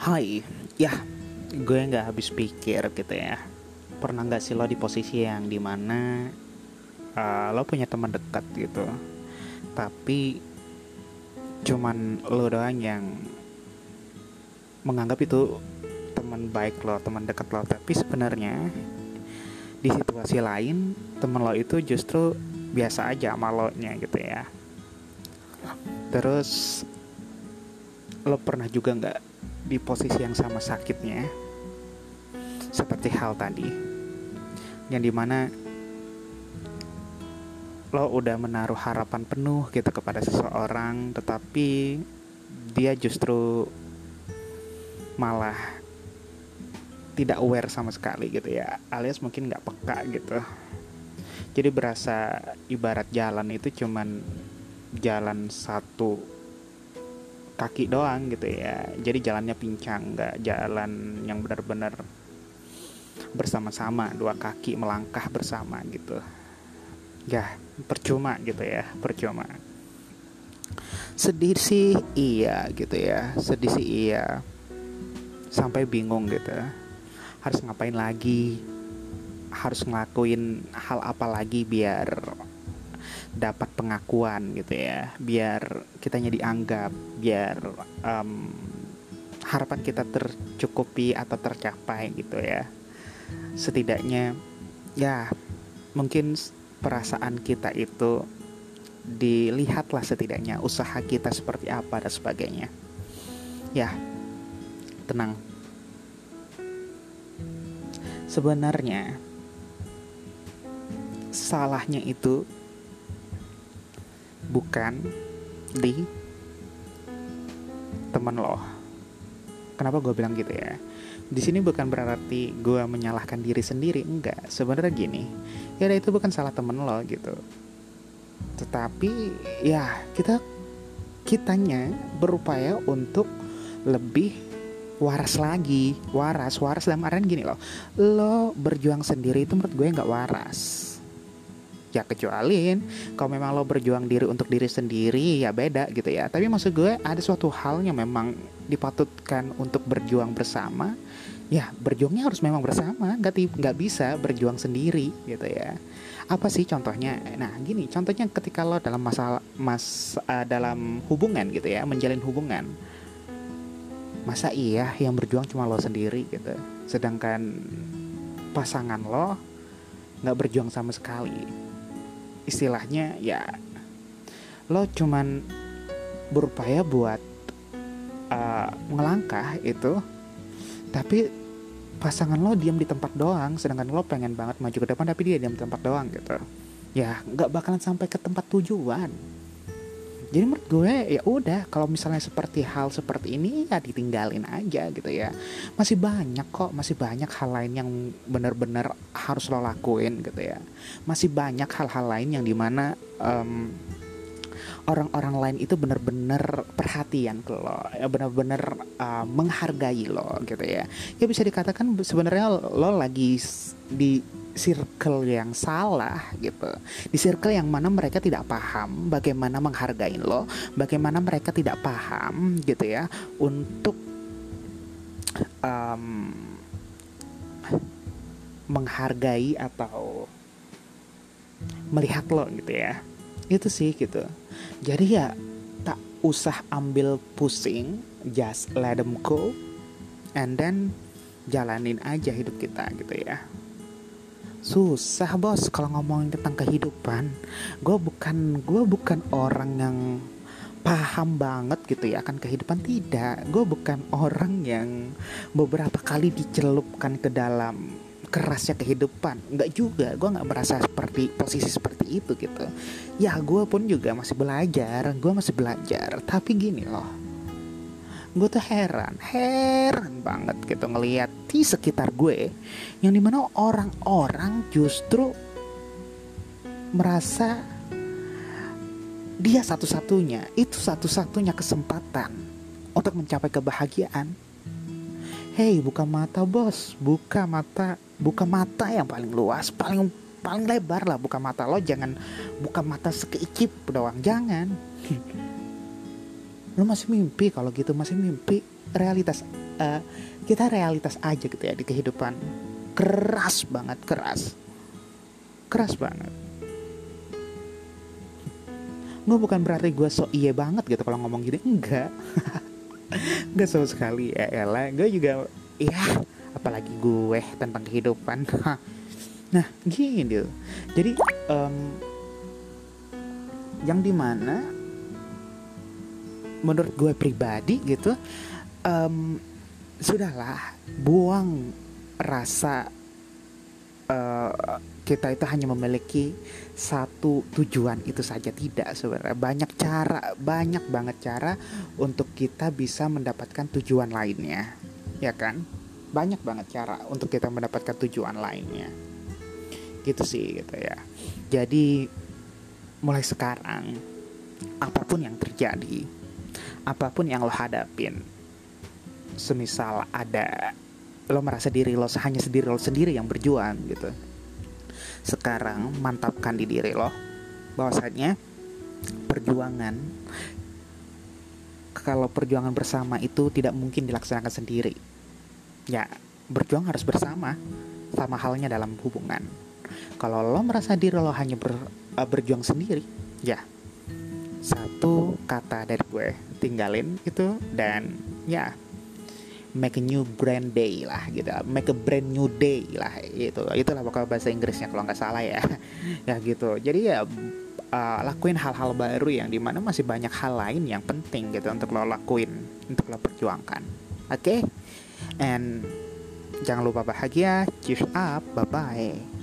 Hai, ya gue nggak habis pikir gitu ya. Pernah nggak sih lo di posisi yang di mana uh, lo punya teman dekat gitu, tapi cuman lo doang yang menganggap itu teman baik lo, teman dekat lo, tapi sebenarnya di situasi lain teman lo itu justru biasa aja sama lo nya gitu ya. Terus lo pernah juga nggak di posisi yang sama sakitnya seperti hal tadi yang di mana lo udah menaruh harapan penuh gitu kepada seseorang tetapi dia justru malah tidak aware sama sekali gitu ya alias mungkin nggak peka gitu. Jadi berasa ibarat jalan itu cuman jalan satu kaki doang gitu ya. Jadi jalannya pincang nggak jalan yang benar-benar bersama-sama dua kaki melangkah bersama gitu. Ya percuma gitu ya percuma. Sedih sih iya gitu ya sedih sih iya. Sampai bingung gitu harus ngapain lagi? Harus ngelakuin hal apa lagi biar dapat pengakuan gitu ya. Biar kitanya dianggap biar um, harapan kita tercukupi atau tercapai gitu ya. Setidaknya ya mungkin perasaan kita itu dilihatlah setidaknya usaha kita seperti apa dan sebagainya. Ya tenang. Sebenarnya salahnya itu bukan di temen lo. Kenapa gue bilang gitu ya? Di sini bukan berarti gue menyalahkan diri sendiri enggak. Sebenarnya gini ya itu bukan salah temen lo gitu. Tetapi ya kita kitanya berupaya untuk lebih waras lagi. Waras waras dalam artian gini loh. Lo berjuang sendiri itu menurut gue nggak waras ya kecuali kalau memang lo berjuang diri untuk diri sendiri ya beda gitu ya. Tapi maksud gue ada suatu hal yang memang dipatutkan untuk berjuang bersama. Ya berjuangnya harus memang bersama. Nggak nggak bisa berjuang sendiri gitu ya. Apa sih contohnya? Nah gini contohnya ketika lo dalam masalah mas uh, dalam hubungan gitu ya menjalin hubungan. Masa iya yang berjuang cuma lo sendiri gitu? Sedangkan pasangan lo nggak berjuang sama sekali istilahnya ya lo cuman berupaya buat uh, ngelangkah itu tapi pasangan lo diam di tempat doang sedangkan lo pengen banget maju ke depan tapi dia diam di tempat doang gitu. Ya nggak bakalan sampai ke tempat tujuan jadi menurut gue ya udah kalau misalnya seperti hal seperti ini ya ditinggalin aja gitu ya. Masih banyak kok masih banyak hal lain yang benar-benar harus lo lakuin gitu ya. Masih banyak hal-hal lain yang di mana um, orang-orang lain itu benar-benar perhatian ke lo ya benar-benar uh, menghargai lo gitu ya. Ya bisa dikatakan sebenarnya lo lagi di circle yang salah gitu. Di circle yang mana mereka tidak paham bagaimana menghargai lo bagaimana mereka tidak paham gitu ya untuk um, menghargai atau melihat lo gitu ya. Itu sih gitu. Jadi ya tak usah ambil pusing just let them go and then jalanin aja hidup kita gitu ya susah bos kalau ngomongin tentang kehidupan. Gue bukan gue bukan orang yang paham banget gitu ya akan kehidupan. Tidak gue bukan orang yang beberapa kali dicelupkan ke dalam kerasnya kehidupan. Nggak juga gue nggak merasa seperti posisi seperti itu gitu. Ya gue pun juga masih belajar gue masih belajar. Tapi gini loh gue tuh heran heran banget gitu ngeliat di sekitar gue yang di mana orang-orang justru merasa dia satu-satunya itu satu-satunya kesempatan untuk mencapai kebahagiaan. Hei buka mata bos. Buka mata buka mata yang paling luas paling paling lebar lah buka mata lo. Jangan buka mata sekeicip doang jangan lu masih mimpi kalau gitu masih mimpi. Realitas uh, kita realitas aja gitu ya di kehidupan. Keras banget keras. Keras banget. Gue bukan berarti gue so iya banget gitu kalau ngomong gini. Enggak. Enggak sama sekali ya elah. Gue juga ya apalagi gue tentang kehidupan. Nah gini. Jadi um, yang di mana menurut gue pribadi gitu um, sudahlah buang rasa uh, kita itu hanya memiliki satu tujuan itu saja. Tidak sebenarnya. Banyak cara banyak banget cara untuk kita bisa mendapatkan tujuan lainnya ya kan? Banyak banget cara untuk kita mendapatkan tujuan lainnya. Gitu sih gitu ya. Jadi mulai sekarang apa pun yang terjadi apa pun yang lo hadapin. Semisal ada lo merasa diri lo hanya sendiri lo sendiri yang berjuang gitu. Sekarang mantapkan di diri lo bahwasanya perjuangan kalau perjuangan bersama itu tidak mungkin dilaksanakan sendiri. Ya berjuang harus bersama sama halnya dalam hubungan. Kalau lo merasa diri lo hanya ber, uh, berjuang sendiri ya satu kata dari gue tinggalin itu dan ya make a new brand day lah gitu. Make a brand new day lah itu itulah pokoknya bahasa Inggrisnya kalau nggak salah ya. Ya gitu. Jadi ya uh, lakuin hal-hal baru yang di mana masih banyak hal lain yang penting gitu untuk lo lakuin untuk lo perjuangkan. Oke? Okay? and jangan lupa bahagia. Cheers up. Bye bye